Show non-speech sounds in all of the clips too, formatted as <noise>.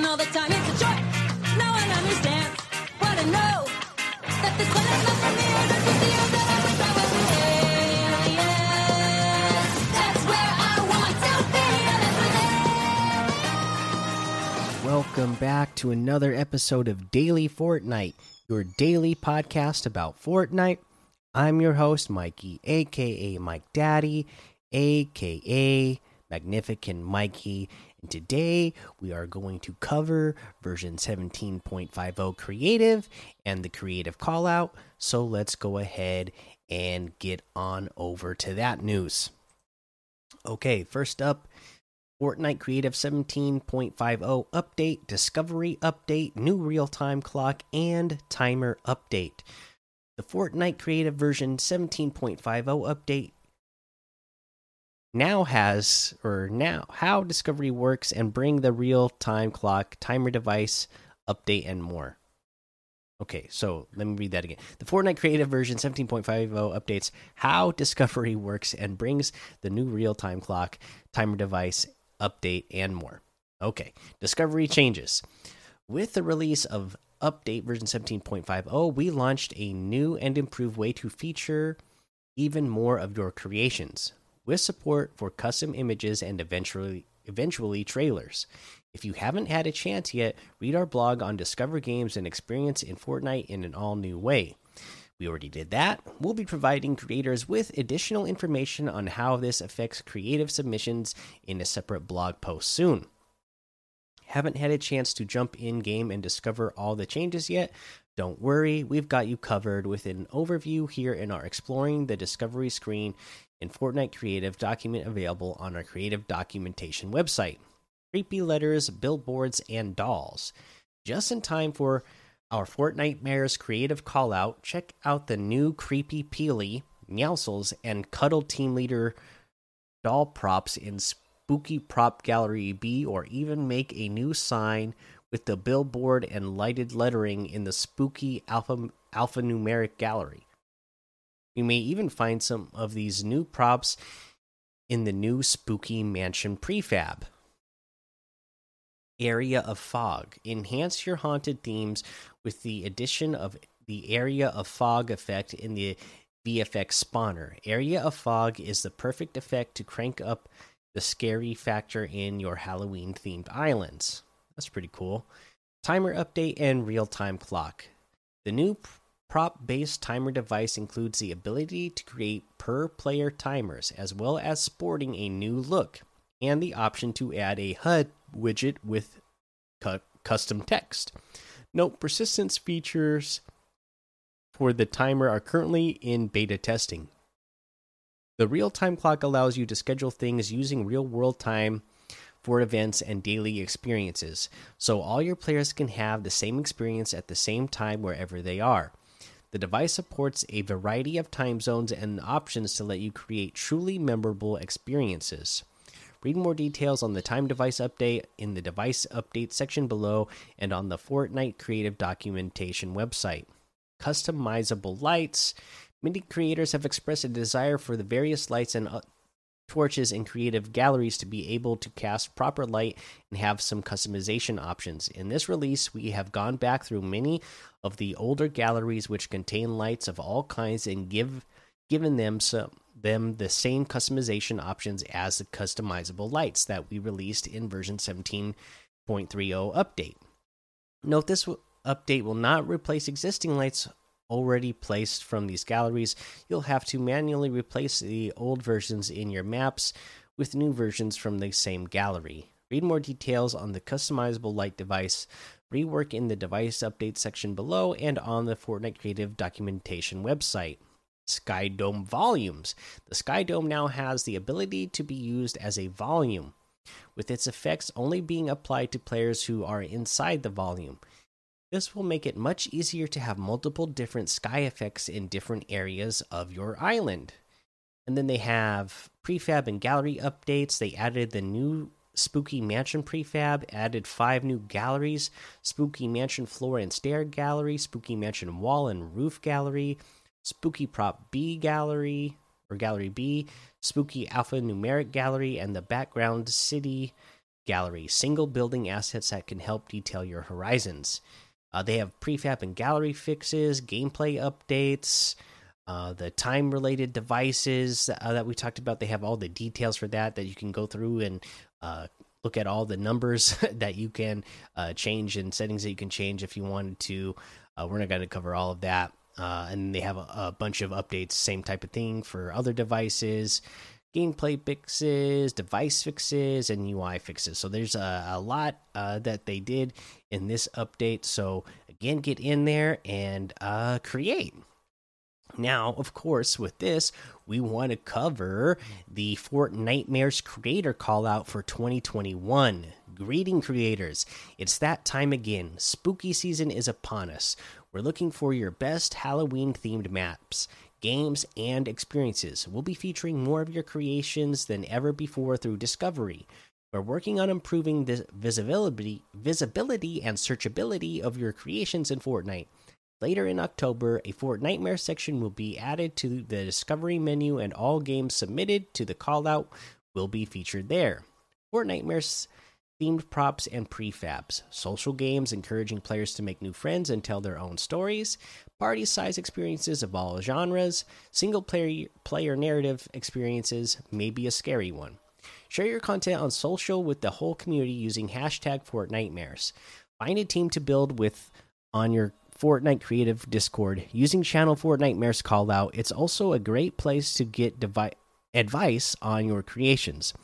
all the time. It's a understands what I know. That this one is not for me. The I. And Welcome back to another episode of Daily Fortnite, your daily podcast about Fortnite. I'm your host, Mikey, aka Mike Daddy, aka Magnificent Mikey, and today we are going to cover version 17.50 creative and the creative callout. So let's go ahead and get on over to that news. Okay, first up, Fortnite Creative 17.50 update, Discovery update, new real time clock, and timer update. The Fortnite Creative version 17.50 update now has, or now, how Discovery works and bring the real time clock, timer device, update, and more. Okay, so let me read that again. The Fortnite Creative version 17.50 updates how Discovery works and brings the new real time clock, timer device, update, and more. Okay, Discovery changes. With the release of update version 17.50, we launched a new and improved way to feature even more of your creations with support for custom images and eventually eventually trailers. If you haven't had a chance yet, read our blog on Discover Games and experience in Fortnite in an all new way. We already did that. We'll be providing creators with additional information on how this affects creative submissions in a separate blog post soon. Haven't had a chance to jump in game and discover all the changes yet? Don't worry, we've got you covered with an overview here in our Exploring the Discovery screen in Fortnite Creative document available on our creative documentation website. Creepy letters, billboards, and dolls. Just in time for our Fortnitemares creative call out, check out the new Creepy Peely, Meowsles, and Cuddle Team Leader doll props in Spooky Prop Gallery B, or even make a new sign with the billboard and lighted lettering in the Spooky Alpha Alphanumeric Gallery. You may even find some of these new props in the new Spooky Mansion prefab. Area of Fog. Enhance your haunted themes with the addition of the Area of Fog effect in the VFX spawner. Area of Fog is the perfect effect to crank up the scary factor in your Halloween themed islands. That's pretty cool. Timer update and real time clock. The new prop based timer device includes the ability to create per player timers, as well as sporting a new look, and the option to add a HUD widget with cu custom text. Note persistence features for the timer are currently in beta testing. The real time clock allows you to schedule things using real world time for events and daily experiences, so all your players can have the same experience at the same time wherever they are. The device supports a variety of time zones and options to let you create truly memorable experiences. Read more details on the time device update in the device update section below and on the Fortnite Creative Documentation website. Customizable lights. Many creators have expressed a desire for the various lights and uh, torches and creative galleries to be able to cast proper light and have some customization options. In this release, we have gone back through many of the older galleries which contain lights of all kinds and give given them some them the same customization options as the customizable lights that we released in version 17.30 update. Note this update will not replace existing lights already placed from these galleries. You'll have to manually replace the old versions in your maps with new versions from the same gallery. Read more details on the customizable light device rework in the device update section below and on the Fortnite Creative documentation website. Sky Dome volumes. The Sky Dome now has the ability to be used as a volume, with its effects only being applied to players who are inside the volume. This will make it much easier to have multiple different sky effects in different areas of your island. And then they have prefab and gallery updates. They added the new Spooky Mansion prefab, added five new galleries Spooky Mansion floor and stair gallery, Spooky Mansion wall and roof gallery, Spooky Prop B gallery or Gallery B, Spooky Alpha Numeric gallery, and the background city gallery, single building assets that can help detail your horizons. Uh, they have prefab and gallery fixes, gameplay updates, uh, the time related devices uh, that we talked about. They have all the details for that that you can go through and uh, look at all the numbers <laughs> that you can uh, change and settings that you can change if you wanted to. Uh, we're not going to cover all of that. and they have a, a bunch of updates, same type of thing for other devices gameplay fixes, device fixes, and UI fixes. So there's a, a lot uh, that they did in this update. So again, get in there and uh, create. Now, of course, with this, we want to cover the Fortnitemares creator call out for 2021. Greeting creators, it's that time again. Spooky season is upon us. We're looking for your best Halloween themed maps games, and experiences. We'll be featuring more of your creations than ever before through Discovery. We're working on improving the visibility, visibility and searchability of your creations in Fortnite. Later in October, a Fortnitemares section will be added to the Discovery menu, and all games submitted to the callout will be featured there. Fortnitemares themed props and prefabs, social games encouraging players to make new friends and tell their own stories, party size experiences of all genres, single player, player narrative experiences, maybe a scary one. Share your content on social with the whole community using hashtag Fortnitemares. Find a team to build with on your Fortnite Creative Discord using channel Fortnitemares callout. It's also a great place to get advice on your creations.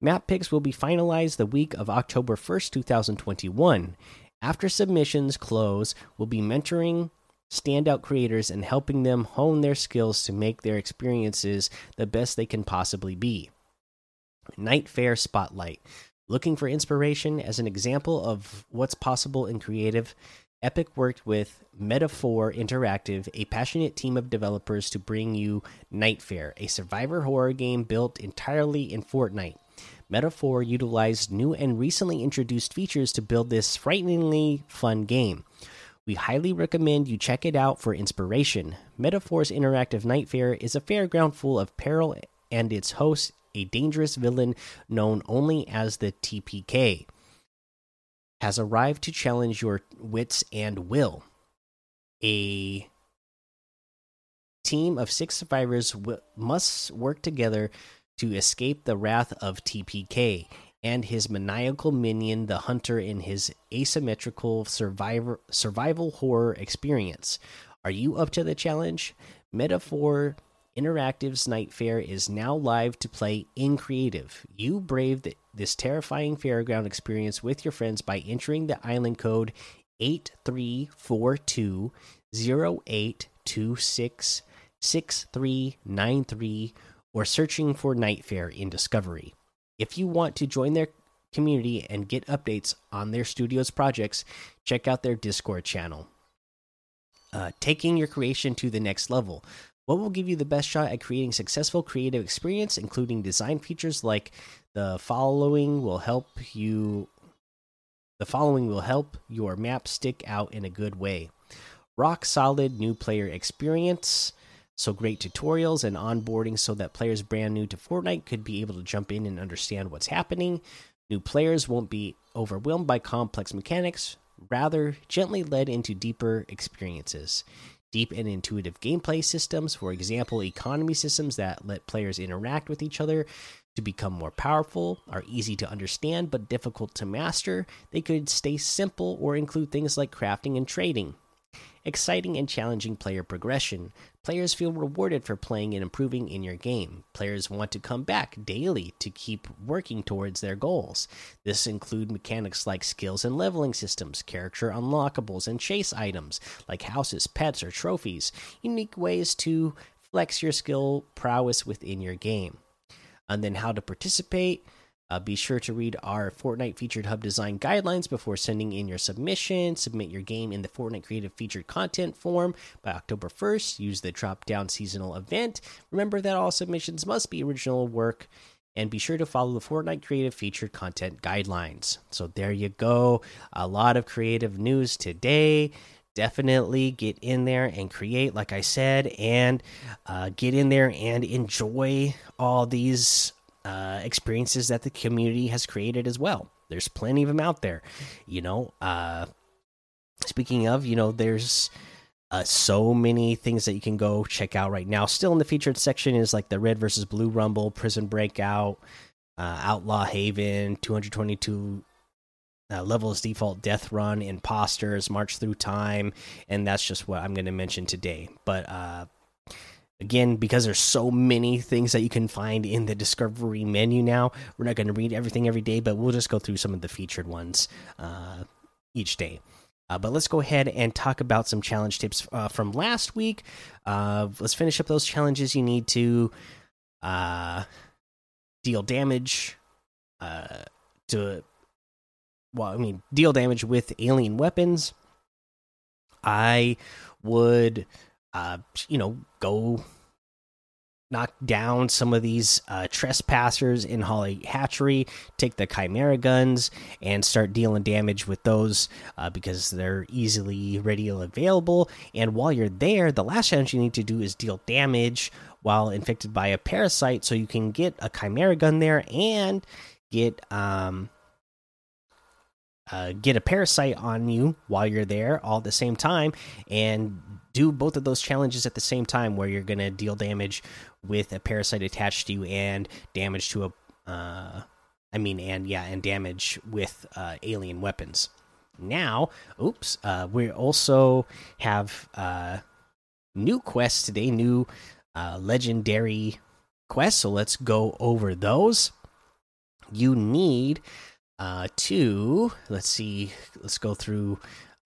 Map picks will be finalized the week of October 1st, 2021. After submissions close, we'll be mentoring standout creators and helping them hone their skills to make their experiences the best they can possibly be. Night Fair Spotlight. Looking for inspiration as an example of what's possible in creative, Epic worked with Metaphor Interactive, a passionate team of developers, to bring you Night Fair, a survivor horror game built entirely in Fortnite. Metaphor utilized new and recently introduced features to build this frighteningly fun game. We highly recommend you check it out for inspiration. Metaphor's interactive night fair is a fairground full of peril and its host, a dangerous villain known only as the TPK, has arrived to challenge your wits and will. A team of six survivors must work together to escape the wrath of TPK and his maniacal minion, the hunter, in his asymmetrical survivor survival horror experience. Are you up to the challenge? Metaphor Interactive's Night Fair is now live to play in creative. You brave this terrifying fairground experience with your friends by entering the island code 8342 0826 6393 or searching for Night Fair in Discovery. If you want to join their community and get updates on their studio's projects, check out their Discord channel. Uh, taking your creation to the next level. What will give you the best shot at creating successful creative experience, including design features like the following will help you. The following will help your map stick out in a good way. Rock solid new player experience. So great tutorials and onboarding so that players brand new to Fortnite could be able to jump in and understand what's happening. New players won't be overwhelmed by complex mechanics, rather, gently led into deeper experiences. Deep and intuitive gameplay systems, for example, economy systems that let players interact with each other to become more powerful, are easy to understand but difficult to master. They could stay simple or include things like crafting and trading exciting and challenging player progression. Players feel rewarded for playing and improving in your game. Players want to come back daily to keep working towards their goals. This include mechanics like skills and leveling systems, character unlockables, and chase items like houses, pets, or trophies. Unique ways to flex your skill prowess within your game. And then how to participate uh, be sure to read our Fortnite Featured Hub design guidelines before sending in your submission. Submit your game in the Fortnite Creative Featured Content form by October 1st. Use the drop down seasonal event. Remember that all submissions must be original work. And be sure to follow the Fortnite Creative Featured Content guidelines. So there you go. A lot of creative news today definitely get in there and create like i said and uh, get in there and enjoy all these uh, experiences that the community has created as well. There's plenty of them out there. You know, uh, speaking of, you know, there's uh, so many things that you can go check out right now. Still in the featured section is like the Red versus Blue Rumble, Prison Breakout, uh, Outlaw Haven, 222 uh, levels default death run imposters march through time and that's just what i'm going to mention today but uh again because there's so many things that you can find in the discovery menu now we're not going to read everything every day but we'll just go through some of the featured ones uh each day uh, but let's go ahead and talk about some challenge tips uh, from last week uh let's finish up those challenges you need to uh deal damage uh to well, I mean, deal damage with alien weapons. I would, uh, you know, go knock down some of these uh, trespassers in Holly Hatchery, take the Chimera guns, and start dealing damage with those uh, because they're easily ready and available. And while you're there, the last challenge you need to do is deal damage while infected by a parasite, so you can get a Chimera gun there and get um uh, get a parasite on you while you're there all at the same time and do both of those challenges at the same time where you're going to deal damage with a parasite attached to you and damage to a uh, i mean and yeah and damage with uh, alien weapons. Now oops uh, we also have uh, new quests today new uh, legendary quests. So let's go over those. You need uh, to let's see, let's go through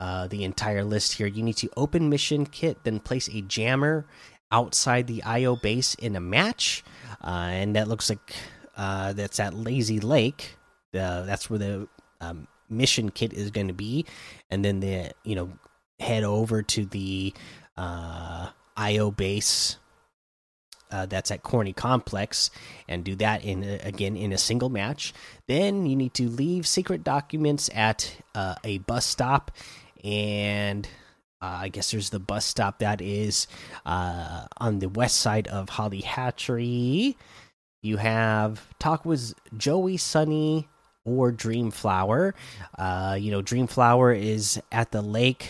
uh, the entire list here. You need to open mission kit, then place a jammer outside the IO base in a match, uh, and that looks like uh, that's at Lazy Lake. That's where the um, mission kit is going to be, and then the you know head over to the uh, IO base uh, that's at Corny Complex and do that in a, again in a single match. Then you need to leave secret documents at a bus stop, and uh, I guess there's the bus stop that is uh, on the west side of Holly Hatchery. You have talk with Joey, Sunny, or Dreamflower. Uh, you know, Dreamflower is at the lake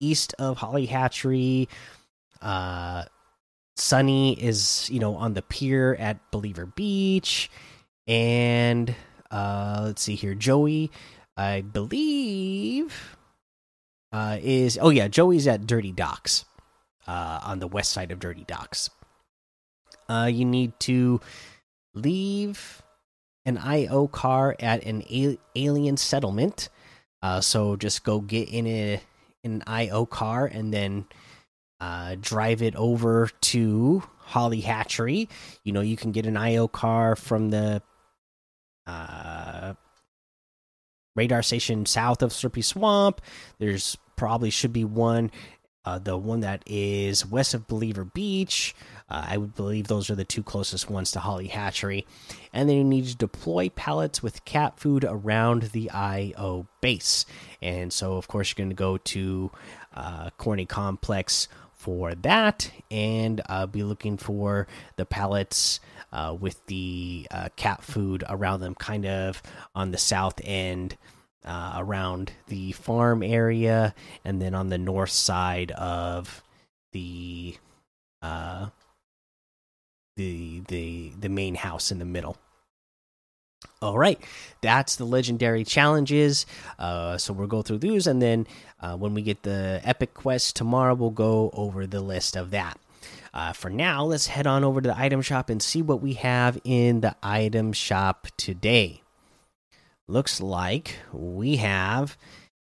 east of Holly Hatchery. Uh, Sunny is, you know, on the pier at Believer Beach. And uh let's see here. Joey, I believe uh is oh yeah, Joey's at Dirty Docks. Uh on the west side of Dirty Docks. Uh you need to leave an IO car at an alien settlement. Uh so just go get in a an IO car and then uh, drive it over to Holly Hatchery. You know, you can get an IO car from the uh, radar station south of Slurpy Swamp. There's probably should be one. Uh, the one that is west of Believer Beach. Uh, I would believe those are the two closest ones to Holly Hatchery. And then you need to deploy pallets with cat food around the IO base. And so, of course, you're going to go to uh, Corny Complex for that, and uh, be looking for the pallets uh, with the uh, cat food around them, kind of on the south end. Uh, around the farm area, and then on the north side of the uh, the the the main house in the middle. All right, that's the legendary challenges. Uh, so we'll go through those, and then uh, when we get the epic quest tomorrow, we'll go over the list of that. Uh, for now, let's head on over to the item shop and see what we have in the item shop today. Looks like we have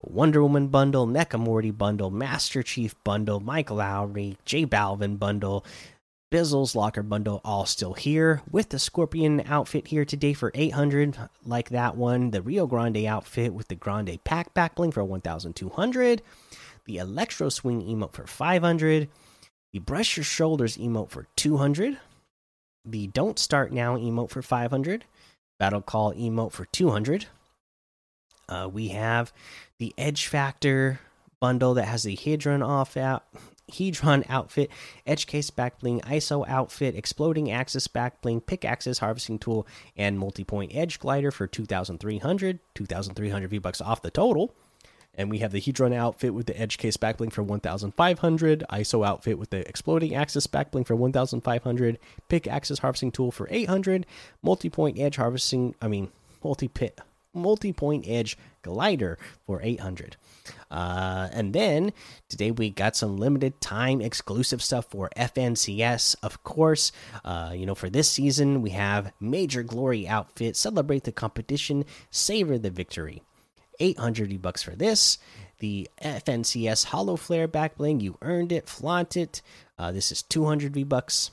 Wonder Woman bundle, Mecha Morty bundle, Master Chief bundle, Mike Lowrey, J Balvin bundle, Bizzle's locker bundle all still here. With the Scorpion outfit here today for 800 like that one. The Rio Grande outfit with the Grande pack back bling for 1200 the Electro Swing emote for 500 the Brush Your Shoulders emote for 200 the Don't Start Now emote for 500 Battle Call emote for 200 uh, we have the Edge Factor bundle that has the Hydron off out Hedron outfit, edge case backbling, ISO outfit, exploding axis back bling, pickaxes harvesting tool, and multi point edge glider for 2,300, 2,300 V bucks off the total. And we have the Hedron outfit with the edge case backbling for 1,500, ISO outfit with the exploding axis backbling for 1,500, pick pickaxes harvesting tool for 800, multi point edge harvesting, I mean, multi pit multi-point edge glider for 800 uh, and then today we got some limited time exclusive stuff for fncs of course. Uh, you know for this season we have major glory outfit celebrate the competition savor the victory. 800 bucks for this. The fncs hollow flare back bling you earned it. Flaunt it. Uh, this is 200 v bucks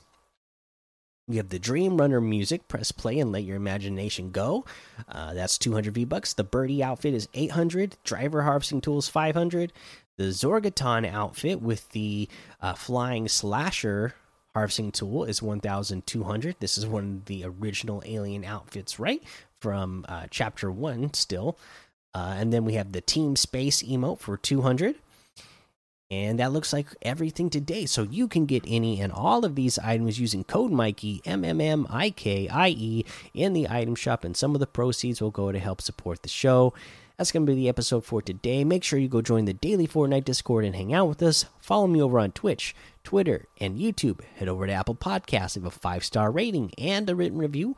we have the Dream Runner music. Press play and let your imagination go. Uh, that's 200 V bucks. The Birdie outfit is 800. Driver harvesting tools 500. The Zorgoton outfit with the uh, flying slasher harvesting tool is 1,200. This is one of the original alien outfits, right? From uh, chapter one, still. Uh, and then we have the Team Space emote for 200. And that looks like everything today. So you can get any and all of these items using code Mikey M M M I K I E in the item shop, and some of the proceeds will go to help support the show. That's going to be the episode for today. Make sure you go join the daily Fortnite Discord and hang out with us. Follow me over on Twitch, Twitter, and YouTube. Head over to Apple Podcasts, leave a five star rating and a written review